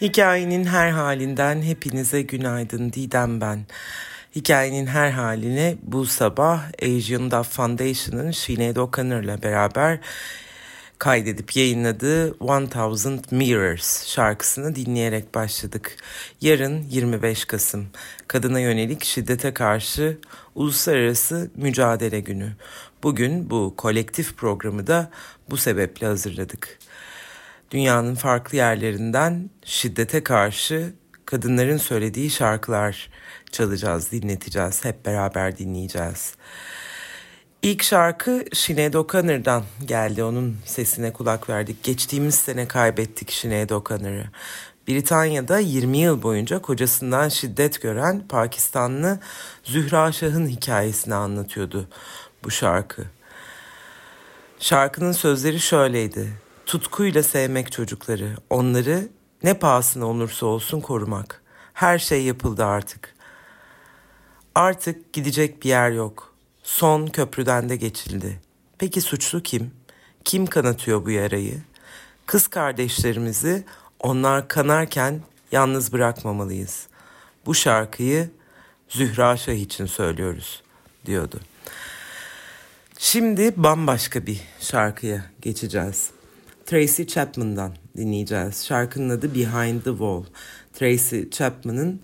Hikayenin her halinden hepinize günaydın Didem ben. Hikayenin her haline bu sabah Asian Dove Foundation'ın Sinead O'Connor'la beraber kaydedip yayınladığı 1000 Mirrors şarkısını dinleyerek başladık. Yarın 25 Kasım kadına yönelik şiddete karşı uluslararası mücadele günü. Bugün bu kolektif programı da bu sebeple hazırladık dünyanın farklı yerlerinden şiddete karşı kadınların söylediği şarkılar çalacağız, dinleteceğiz, hep beraber dinleyeceğiz. İlk şarkı Sinead O'Connor'dan geldi. Onun sesine kulak verdik. Geçtiğimiz sene kaybettik Sinead O'Connor'ı. Britanya'da 20 yıl boyunca kocasından şiddet gören Pakistanlı Zühra Şah'ın hikayesini anlatıyordu bu şarkı. Şarkının sözleri şöyleydi tutkuyla sevmek çocukları, onları ne pahasına olursa olsun korumak. Her şey yapıldı artık. Artık gidecek bir yer yok. Son köprüden de geçildi. Peki suçlu kim? Kim kanatıyor bu yarayı? Kız kardeşlerimizi onlar kanarken yalnız bırakmamalıyız. Bu şarkıyı Zühra Şah için söylüyoruz diyordu. Şimdi bambaşka bir şarkıya geçeceğiz. Tracy Chapman'dan dinleyeceğiz. Şarkının adı Behind the Wall. Tracy Chapman'ın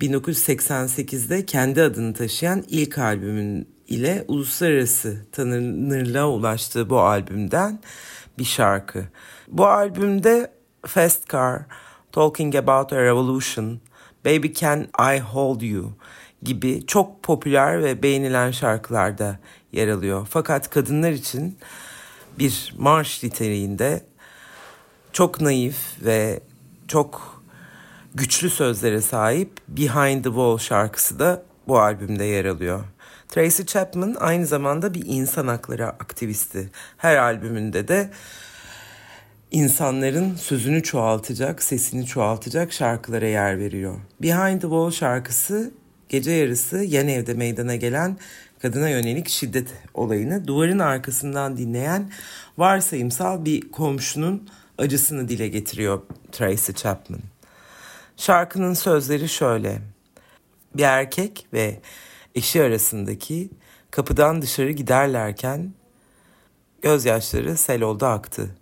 1988'de kendi adını taşıyan ilk albümün ile uluslararası tanınırlığa ulaştığı bu albümden bir şarkı. Bu albümde Fast Car, Talking About a Revolution, Baby Can I Hold You gibi çok popüler ve beğenilen şarkılarda yer alıyor. Fakat kadınlar için bir marş niteliğinde çok naif ve çok güçlü sözlere sahip Behind the Wall şarkısı da bu albümde yer alıyor. Tracy Chapman aynı zamanda bir insan hakları aktivisti. Her albümünde de insanların sözünü çoğaltacak, sesini çoğaltacak şarkılara yer veriyor. Behind the Wall şarkısı gece yarısı yan evde meydana gelen kadına yönelik şiddet olayını duvarın arkasından dinleyen varsayımsal bir komşunun acısını dile getiriyor Tracy Chapman. Şarkının sözleri şöyle. Bir erkek ve eşi arasındaki kapıdan dışarı giderlerken gözyaşları sel oldu aktı.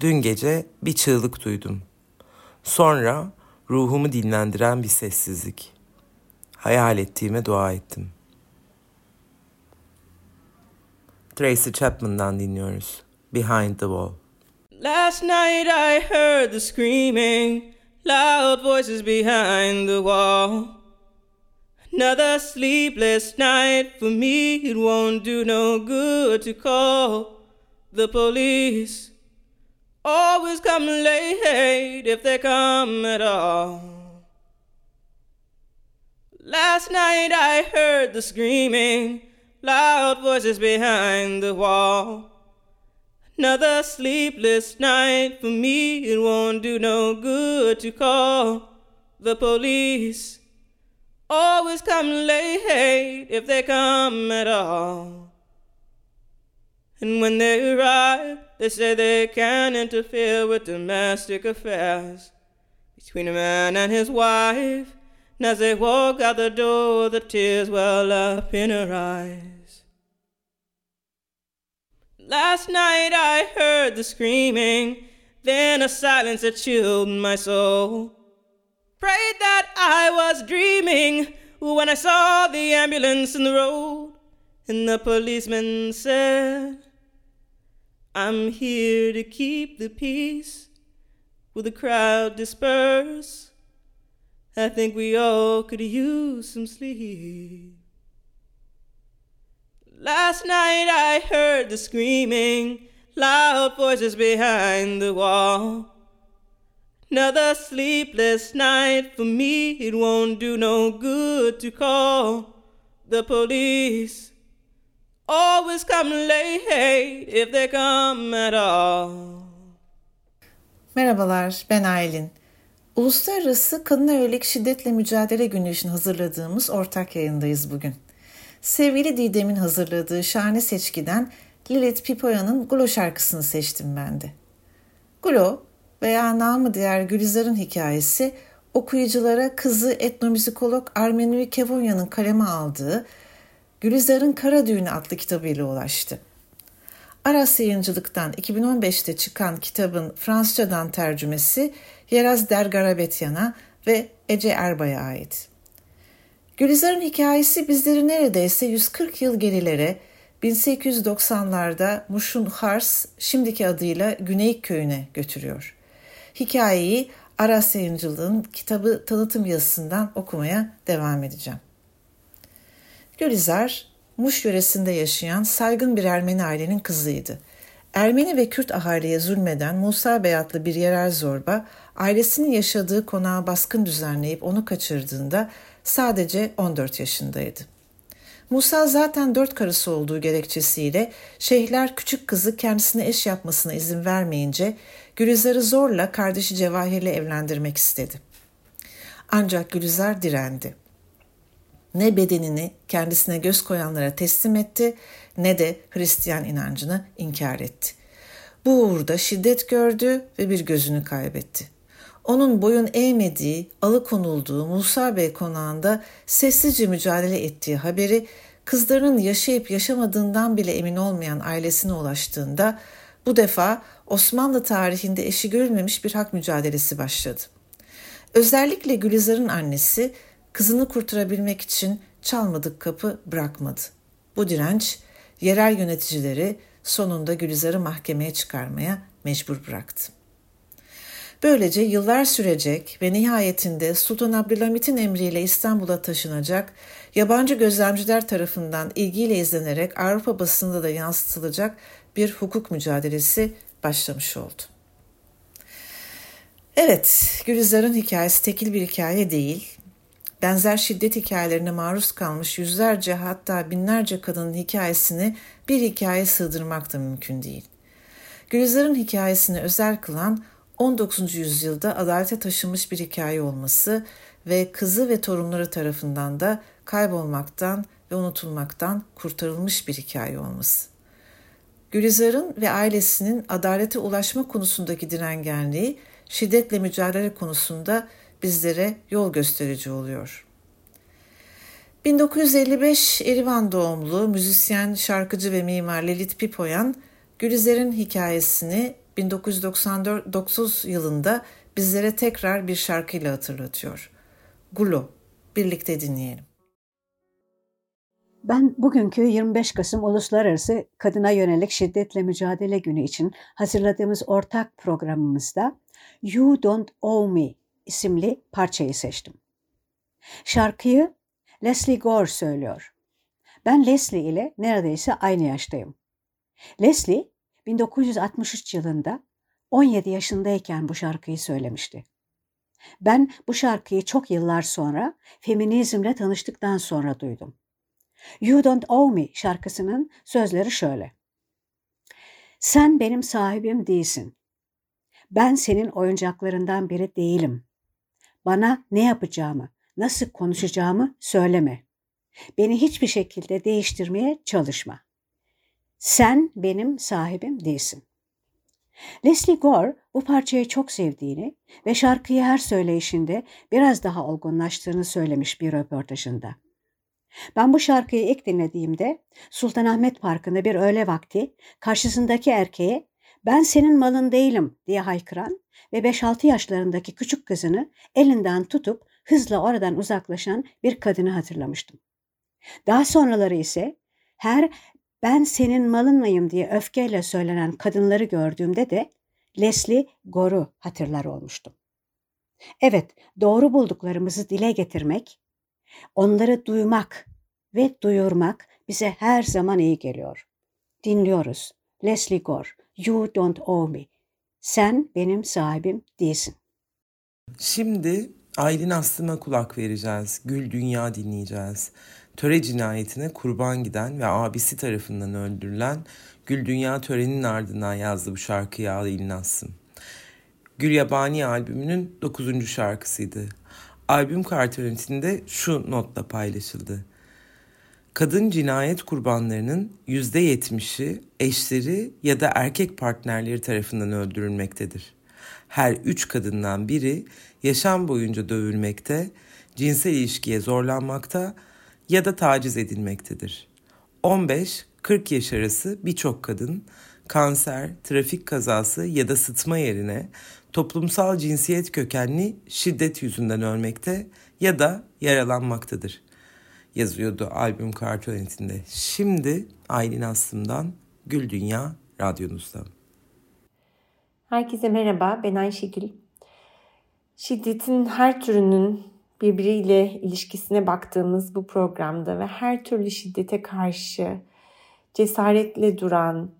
Dün gece bir çığlık duydum. Sonra ruhumu dinlendiren bir sessizlik. Hayal ettiğime dua ettim. Tracy Chapman'dan dinliyoruz. Behind the Wall. Last night I heard the screaming, loud voices behind the wall. Another sleepless night for me, it won't do no good to call the police. Always come late if they come at all. Last night I heard the screaming, loud voices behind the wall. Another sleepless night for me, it won't do no good to call the police. Always come late if they come at all. And when they arrive, they say they can't interfere with domestic affairs between a man and his wife. And as they walk out the door, the tears well up in her eyes. Last night I heard the screaming, then a silence that chilled my soul. Prayed that I was dreaming when I saw the ambulance in the road, and the policeman said, I'm here to keep the peace. Will the crowd disperse? I think we all could use some sleep. Last night I heard the screaming, loud voices behind the wall. Another sleepless night for me, it won't do no good to call the police. Always come late if they come at all. Merhabalar, ben Aylin. Uluslararası Kadına Yönelik Şiddetle Mücadele Günü için hazırladığımız ortak yayındayız bugün. Sevgili Didem'in hazırladığı şahane seçkiden Lilith Pipoya'nın Gulo şarkısını seçtim ben de. Gulo veya namı diğer Gülizar'ın hikayesi okuyuculara kızı etnomüzikolog Armenui Kevonya'nın kaleme aldığı Gülizar'ın Kara Düğünü adlı kitabıyla ulaştı. Aras Yayıncılık'tan 2015'te çıkan kitabın Fransızcadan tercümesi Yeraz Dergarabetyan'a ve Ece Erbay'a ait. Gülizar'ın hikayesi bizleri neredeyse 140 yıl gerilere 1890'larda Muş'un Hars, şimdiki adıyla Güneyik Köyü'ne götürüyor. Hikayeyi Aras Yayıncılığı'nın kitabı tanıtım yazısından okumaya devam edeceğim. Gülizar, Muş yöresinde yaşayan saygın bir Ermeni ailenin kızıydı. Ermeni ve Kürt ahaliye zulmeden Musa Bey adlı bir yerel zorba, ailesinin yaşadığı konağa baskın düzenleyip onu kaçırdığında sadece 14 yaşındaydı. Musa zaten dört karısı olduğu gerekçesiyle şeyhler küçük kızı kendisine eş yapmasına izin vermeyince Gülizar'ı zorla kardeşi Cevahir'le evlendirmek istedi. Ancak Gülizar direndi. Ne bedenini kendisine göz koyanlara teslim etti ne de Hristiyan inancını inkar etti. Bu uğurda şiddet gördü ve bir gözünü kaybetti. Onun boyun eğmediği, alıkonulduğu Musa Bey konağında sessizce mücadele ettiği haberi kızlarının yaşayıp yaşamadığından bile emin olmayan ailesine ulaştığında bu defa Osmanlı tarihinde eşi görülmemiş bir hak mücadelesi başladı. Özellikle Gülizar'ın annesi kızını kurtarabilmek için çalmadık kapı bırakmadı. Bu direnç yerel yöneticileri sonunda Gülizar'ı mahkemeye çıkarmaya mecbur bıraktı. Böylece yıllar sürecek ve nihayetinde Sultan Abdülhamit'in emriyle İstanbul'a taşınacak, yabancı gözlemciler tarafından ilgiyle izlenerek Avrupa basında da yansıtılacak bir hukuk mücadelesi başlamış oldu. Evet, Gülizar'ın hikayesi tekil bir hikaye değil. Benzer şiddet hikayelerine maruz kalmış yüzlerce hatta binlerce kadının hikayesini bir hikaye sığdırmak da mümkün değil. Gülizar'ın hikayesini özel kılan 19. yüzyılda adalete taşınmış bir hikaye olması ve kızı ve torunları tarafından da kaybolmaktan ve unutulmaktan kurtarılmış bir hikaye olması. Gülizar'ın ve ailesinin adalete ulaşma konusundaki direngenliği şiddetle mücadele konusunda bizlere yol gösterici oluyor. 1955 Erivan doğumlu müzisyen, şarkıcı ve mimar Lelit Pipoyan, Gülizar'ın hikayesini 1999 yılında bizlere tekrar bir şarkıyla hatırlatıyor. Gulo, birlikte dinleyelim. Ben bugünkü 25 Kasım Uluslararası Kadına Yönelik Şiddetle Mücadele Günü için hazırladığımız ortak programımızda You Don't Owe Me isimli parçayı seçtim. Şarkıyı Leslie Gore söylüyor. Ben Leslie ile neredeyse aynı yaştayım. Leslie 1963 yılında 17 yaşındayken bu şarkıyı söylemişti. Ben bu şarkıyı çok yıllar sonra feminizmle tanıştıktan sonra duydum. You Don't Owe Me şarkısının sözleri şöyle. Sen benim sahibim değilsin. Ben senin oyuncaklarından biri değilim. Bana ne yapacağımı, nasıl konuşacağımı söyleme. Beni hiçbir şekilde değiştirmeye çalışma. Sen benim sahibim değilsin. Leslie Gore bu parçayı çok sevdiğini ve şarkıyı her söyleyişinde biraz daha olgunlaştığını söylemiş bir röportajında. Ben bu şarkıyı ilk dinlediğimde Sultanahmet Parkı'nda bir öğle vakti karşısındaki erkeğe ben senin malın değilim diye haykıran ve 5-6 yaşlarındaki küçük kızını elinden tutup hızla oradan uzaklaşan bir kadını hatırlamıştım. Daha sonraları ise her ben senin malın mıyım diye öfkeyle söylenen kadınları gördüğümde de Leslie Gore'u hatırlar olmuştum. Evet, doğru bulduklarımızı dile getirmek, onları duymak ve duyurmak bize her zaman iyi geliyor. Dinliyoruz, Leslie Gore, You Don't Owe Me. Sen benim sahibim değilsin. Şimdi Aylin Aslım'a kulak vereceğiz. Gül Dünya dinleyeceğiz. Töre cinayetine kurban giden ve abisi tarafından öldürülen Gül Dünya törenin ardından yazdı bu şarkıyı Aylin Aslım. Gül Yabani albümünün 9. şarkısıydı. Albüm kartonetinde şu notla paylaşıldı. Kadın cinayet kurbanlarının %70'i eşleri ya da erkek partnerleri tarafından öldürülmektedir. Her üç kadından biri yaşam boyunca dövülmekte, cinsel ilişkiye zorlanmakta ya da taciz edilmektedir. 15-40 yaş arası birçok kadın kanser, trafik kazası ya da sıtma yerine toplumsal cinsiyet kökenli şiddet yüzünden ölmekte ya da yaralanmaktadır. Yazıyordu albüm kartonetinde. Şimdi Aylin Aslım'dan Gül Dünya radyonuzda. Herkese merhaba, ben Ayşegül. Şiddetin her türünün birbiriyle ilişkisine baktığımız bu programda ve her türlü şiddete karşı cesaretle duran,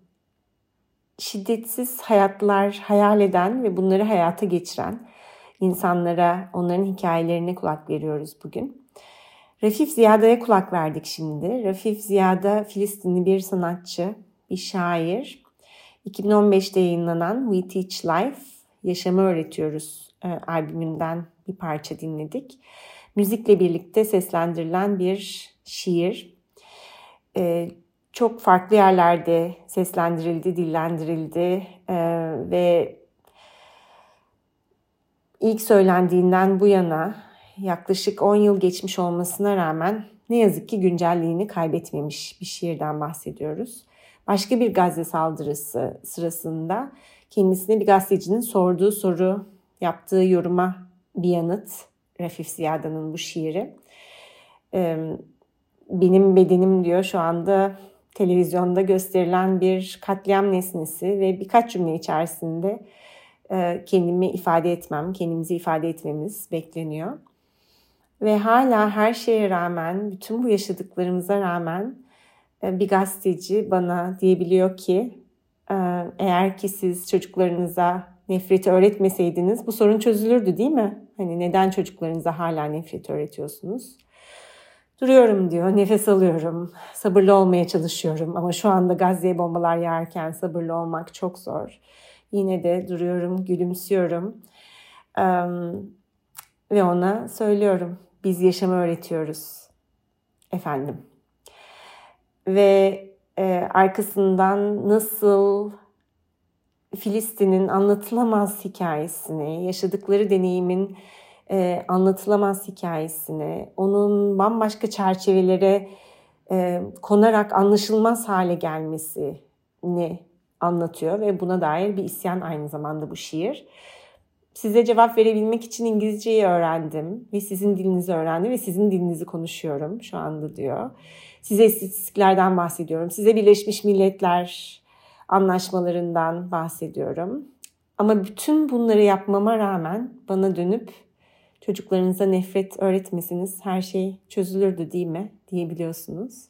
şiddetsiz hayatlar hayal eden ve bunları hayata geçiren insanlara, onların hikayelerine kulak veriyoruz bugün. Rafif Ziya'da'ya kulak verdik şimdi. Rafif Ziya'da Filistinli bir sanatçı, bir şair. 2015'te yayınlanan We Teach Life, Yaşamı Öğretiyoruz e, albümünden bir parça dinledik. Müzikle birlikte seslendirilen bir şiir. E, çok farklı yerlerde seslendirildi, dillendirildi e, ve ilk söylendiğinden bu yana yaklaşık 10 yıl geçmiş olmasına rağmen ne yazık ki güncelliğini kaybetmemiş bir şiirden bahsediyoruz. Başka bir Gazze saldırısı sırasında kendisine bir gazetecinin sorduğu soru, yaptığı yoruma bir yanıt Rafif Ziyada'nın bu şiiri. Benim bedenim diyor şu anda televizyonda gösterilen bir katliam nesnesi ve birkaç cümle içerisinde kendimi ifade etmem, kendimizi ifade etmemiz bekleniyor. Ve hala her şeye rağmen, bütün bu yaşadıklarımıza rağmen e, bir gazeteci bana diyebiliyor ki e, eğer ki siz çocuklarınıza nefreti öğretmeseydiniz bu sorun çözülürdü değil mi? Hani neden çocuklarınıza hala nefreti öğretiyorsunuz? Duruyorum diyor, nefes alıyorum, sabırlı olmaya çalışıyorum ama şu anda Gazze'ye bombalar yağarken sabırlı olmak çok zor. Yine de duruyorum, gülümsüyorum um, ve ona söylüyorum, biz yaşamı öğretiyoruz efendim. Ve e, arkasından nasıl Filistin'in anlatılamaz hikayesini, yaşadıkları deneyimin e, anlatılamaz hikayesini, onun bambaşka çerçevelere e, konarak anlaşılmaz hale gelmesini anlatıyor ve buna dair bir isyan aynı zamanda bu şiir. Size cevap verebilmek için İngilizceyi öğrendim ve sizin dilinizi öğrendim ve sizin dilinizi konuşuyorum şu anda diyor. Size istatistiklerden bahsediyorum. Size Birleşmiş Milletler anlaşmalarından bahsediyorum. Ama bütün bunları yapmama rağmen bana dönüp çocuklarınıza nefret öğretmesiniz her şey çözülürdü değil mi diyebiliyorsunuz.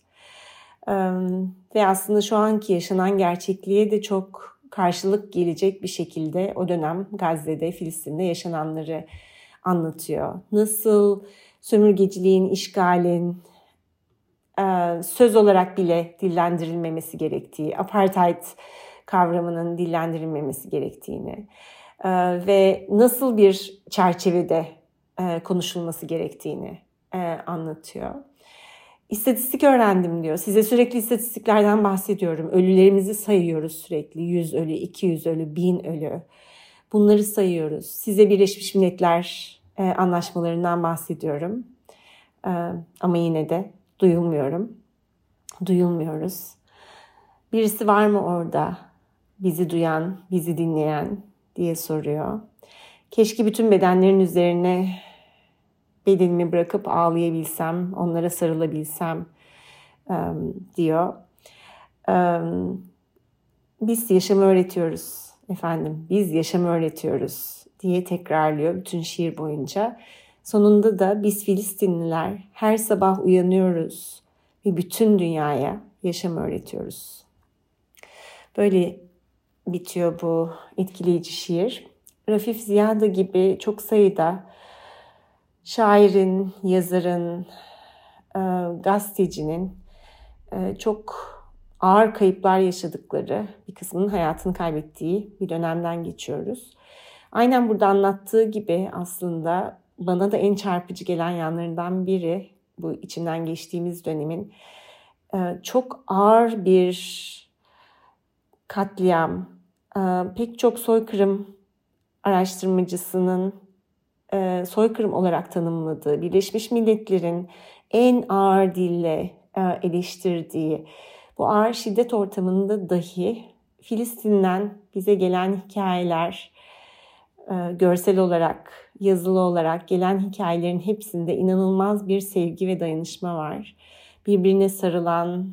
Ve aslında şu anki yaşanan gerçekliğe de çok karşılık gelecek bir şekilde o dönem Gazze'de, Filistin'de yaşananları anlatıyor. Nasıl sömürgeciliğin, işgalin söz olarak bile dillendirilmemesi gerektiği, apartheid kavramının dillendirilmemesi gerektiğini ve nasıl bir çerçevede e, konuşulması gerektiğini e, anlatıyor. İstatistik öğrendim diyor. Size sürekli istatistiklerden bahsediyorum. Ölülerimizi sayıyoruz sürekli. 100 ölü, 200 ölü, 1000 ölü. Bunları sayıyoruz. Size Birleşmiş Milletler e, anlaşmalarından bahsediyorum. E, ama yine de duyulmuyorum. Duyulmuyoruz. Birisi var mı orada? Bizi duyan, bizi dinleyen diye soruyor. Keşke bütün bedenlerin üzerine bedenimi bırakıp ağlayabilsem, onlara sarılabilsem diyor. Biz yaşamı öğretiyoruz efendim, biz yaşamı öğretiyoruz diye tekrarlıyor bütün şiir boyunca. Sonunda da biz Filistinliler her sabah uyanıyoruz ve bütün dünyaya yaşamı öğretiyoruz. Böyle bitiyor bu etkileyici şiir. Rafif Ziyada gibi çok sayıda şairin, yazarın, e, gazetecinin e, çok ağır kayıplar yaşadıkları, bir kısmının hayatını kaybettiği bir dönemden geçiyoruz. Aynen burada anlattığı gibi aslında bana da en çarpıcı gelen yanlarından biri bu içinden geçtiğimiz dönemin e, çok ağır bir katliam, pek çok soykırım araştırmacısının e, soykırım olarak tanımladığı, Birleşmiş Milletler'in en ağır dille eleştirdiği bu ağır şiddet ortamında dahi Filistin'den bize gelen hikayeler, görsel olarak, yazılı olarak gelen hikayelerin hepsinde inanılmaz bir sevgi ve dayanışma var. Birbirine sarılan,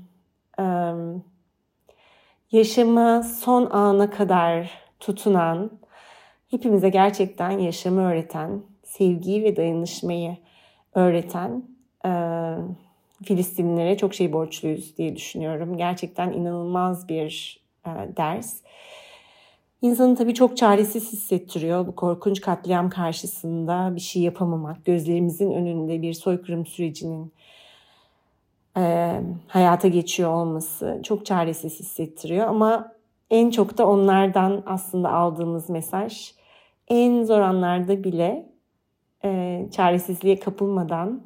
yaşamı son ana kadar tutunan, hepimize gerçekten yaşamı öğreten, sevgiyi ve dayanışmayı öğreten e, Filistinlilere çok şey borçluyuz diye düşünüyorum. Gerçekten inanılmaz bir e, ders. İnsanı tabii çok çaresiz hissettiriyor bu korkunç katliam karşısında bir şey yapamamak, gözlerimizin önünde bir soykırım sürecinin e, hayata geçiyor olması çok çaresiz hissettiriyor. Ama en çok da onlardan aslında aldığımız mesaj en zor anlarda bile e, çaresizliğe kapılmadan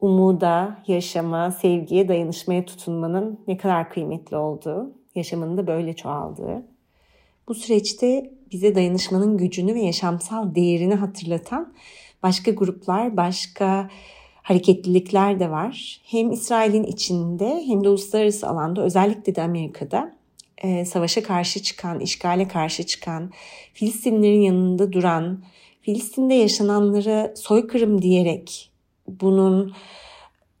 umuda, yaşama, sevgiye, dayanışmaya tutunmanın ne kadar kıymetli olduğu, yaşamının da böyle çoğaldığı. Bu süreçte bize dayanışmanın gücünü ve yaşamsal değerini hatırlatan başka gruplar, başka hareketlilikler de var. Hem İsrail'in içinde hem de uluslararası alanda özellikle de Amerika'da e, savaşa karşı çıkan, işgale karşı çıkan, Filistinlerin yanında duran, Filistin'de yaşananlara soykırım diyerek bunun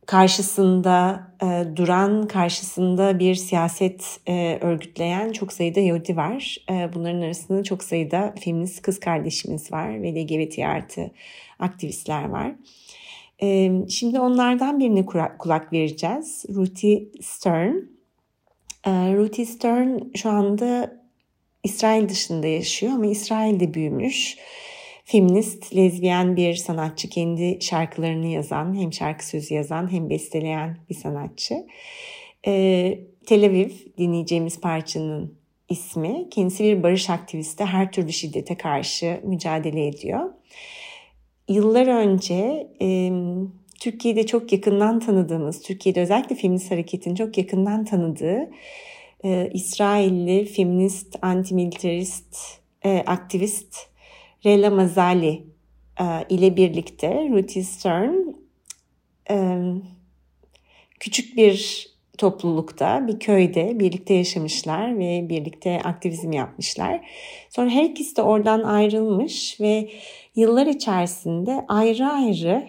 karşısında e, duran, karşısında bir siyaset e, örgütleyen çok sayıda Yahudi var. E, bunların arasında çok sayıda feminist kız kardeşimiz var ve LGBT artı aktivistler var. E, şimdi onlardan birine kulak vereceğiz. Ruthie Stern. E, Ruthie Stern şu anda İsrail dışında yaşıyor ama İsrail'de büyümüş feminist, lezbiyen bir sanatçı. Kendi şarkılarını yazan, hem şarkı sözü yazan hem besteleyen bir sanatçı. Ee, Tel Aviv dinleyeceğimiz parçanın ismi. Kendisi bir barış aktivisti. Her türlü şiddete karşı mücadele ediyor. Yıllar önce e, Türkiye'de çok yakından tanıdığımız, Türkiye'de özellikle feminist hareketin çok yakından tanıdığı e, İsrailli feminist, antimilitarist, e, aktivist Rela Mazali e, ile birlikte Ruthie Stern e, küçük bir toplulukta, bir köyde birlikte yaşamışlar ve birlikte aktivizm yapmışlar. Sonra her ikisi de oradan ayrılmış ve yıllar içerisinde ayrı ayrı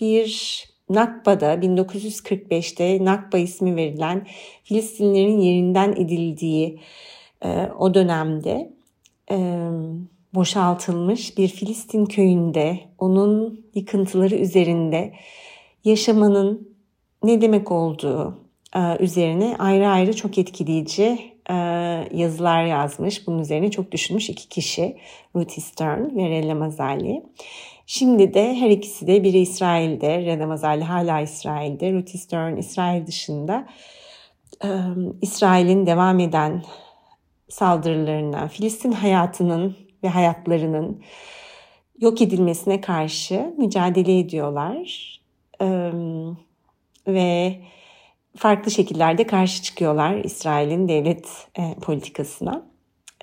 bir Nakba'da 1945'te Nakba ismi verilen Filistinlerin yerinden edildiği e, o dönemde e, boşaltılmış bir Filistin köyünde onun yıkıntıları üzerinde yaşamanın ne demek olduğu e, üzerine ayrı ayrı çok etkileyici e, yazılar yazmış. Bunun üzerine çok düşünmüş iki kişi Ruthie Stern ve Rella Mazali. Şimdi de her ikisi de biri İsrail'de, Rella Mazali hala İsrail'de, Ruthie Stern İsrail dışında e, İsrail'in devam eden saldırılarından, Filistin hayatının ve hayatlarının yok edilmesine karşı mücadele ediyorlar. Ve farklı şekillerde karşı çıkıyorlar İsrail'in devlet e, politikasına.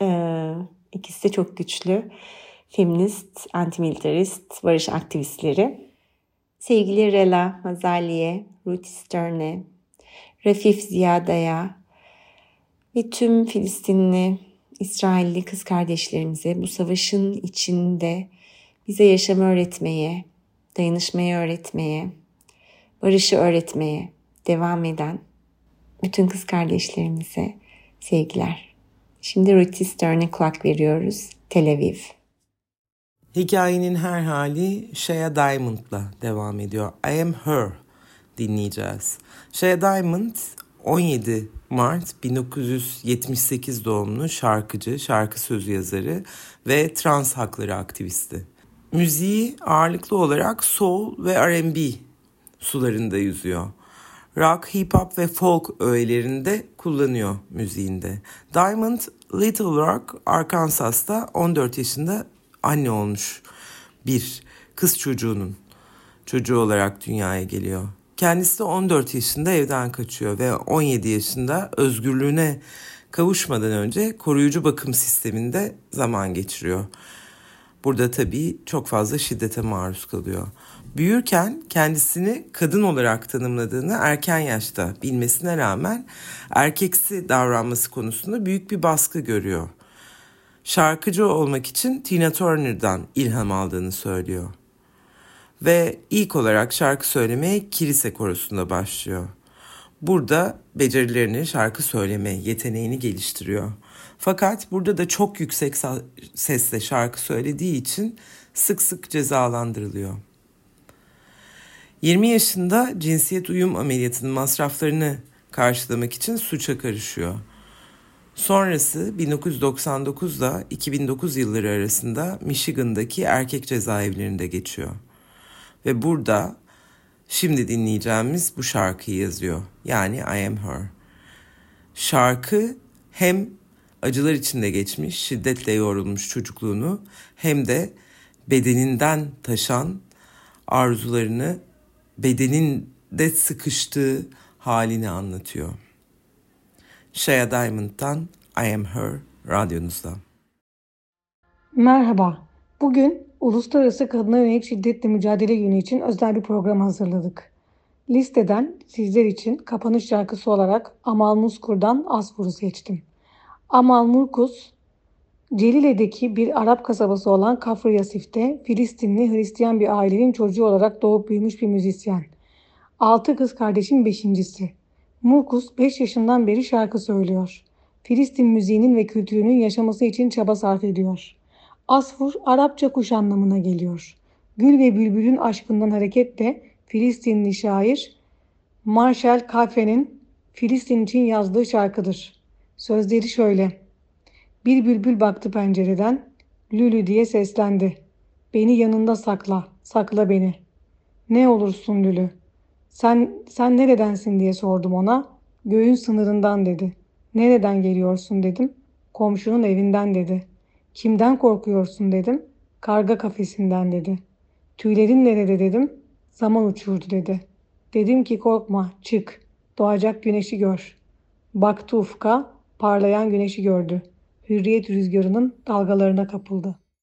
Ee, ikisi de çok güçlü feminist, antimilitarist, barış aktivistleri. Sevgili Rela Mazali'ye, Ruth Stern'e, Rafif Ziyada'ya ve tüm Filistinli İsrailli kız kardeşlerimize bu savaşın içinde bize yaşamı öğretmeye, dayanışmayı öğretmeye, barışı öğretmeye devam eden bütün kız kardeşlerimize sevgiler. Şimdi Ruthie Stern'e kulak veriyoruz. Tel Aviv. Hikayenin her hali Shea Diamond'la devam ediyor. I Am Her dinleyeceğiz. Shea Diamond 17 Mart 1978 doğumlu şarkıcı, şarkı sözü yazarı ve trans hakları aktivisti. Müziği ağırlıklı olarak soul ve R&B sularında yüzüyor. Rock, hip hop ve folk öğelerinde kullanıyor müziğinde. Diamond Little Rock Arkansas'ta 14 yaşında anne olmuş bir kız çocuğunun çocuğu olarak dünyaya geliyor. Kendisi de 14 yaşında evden kaçıyor ve 17 yaşında özgürlüğüne kavuşmadan önce koruyucu bakım sisteminde zaman geçiriyor. Burada tabii çok fazla şiddete maruz kalıyor. Büyürken kendisini kadın olarak tanımladığını erken yaşta bilmesine rağmen erkeksi davranması konusunda büyük bir baskı görüyor. Şarkıcı olmak için Tina Turner'dan ilham aldığını söylüyor ve ilk olarak şarkı söylemeye kilise korosunda başlıyor. Burada becerilerini şarkı söyleme yeteneğini geliştiriyor. Fakat burada da çok yüksek sesle şarkı söylediği için sık sık cezalandırılıyor. 20 yaşında cinsiyet uyum ameliyatının masraflarını karşılamak için suça karışıyor. Sonrası 1999 ile 2009 yılları arasında Michigan'daki erkek cezaevlerinde geçiyor. Ve burada şimdi dinleyeceğimiz bu şarkıyı yazıyor. Yani I Am Her. Şarkı hem acılar içinde geçmiş, şiddetle yorulmuş çocukluğunu hem de bedeninden taşan arzularını bedeninde sıkıştığı halini anlatıyor. Shaya Diamond'dan I Am Her radyonuzda. Merhaba. Bugün Uluslararası Kadına Yönelik Şiddetle Mücadele Günü için özel bir program hazırladık. Listeden sizler için kapanış şarkısı olarak Amal Muskur'dan Asfur'u seçtim. Amal Murkus, Celile'deki bir Arap kasabası olan Kafr Yasif'te Filistinli Hristiyan bir ailenin çocuğu olarak doğup büyümüş bir müzisyen. Altı kız kardeşin beşincisi. Murkus 5 yaşından beri şarkı söylüyor. Filistin müziğinin ve kültürünün yaşaması için çaba sarf ediyor. Asfur Arapça kuş anlamına geliyor. Gül ve Bülbül'ün aşkından hareketle Filistinli şair Marshall Kafe'nin Filistin için yazdığı şarkıdır. Sözleri şöyle. Bir bülbül baktı pencereden, Lülü diye seslendi. Beni yanında sakla, sakla beni. Ne olursun Lülü. Sen, sen neredensin diye sordum ona. Göğün sınırından dedi. Nereden geliyorsun dedim. Komşunun evinden dedi. Kimden korkuyorsun dedim. Karga kafesinden dedi. Tüylerin nerede dedim. Zaman uçurdu dedi. Dedim ki korkma çık. Doğacak güneşi gör. Baktı ufka parlayan güneşi gördü. Hürriyet rüzgarının dalgalarına kapıldı.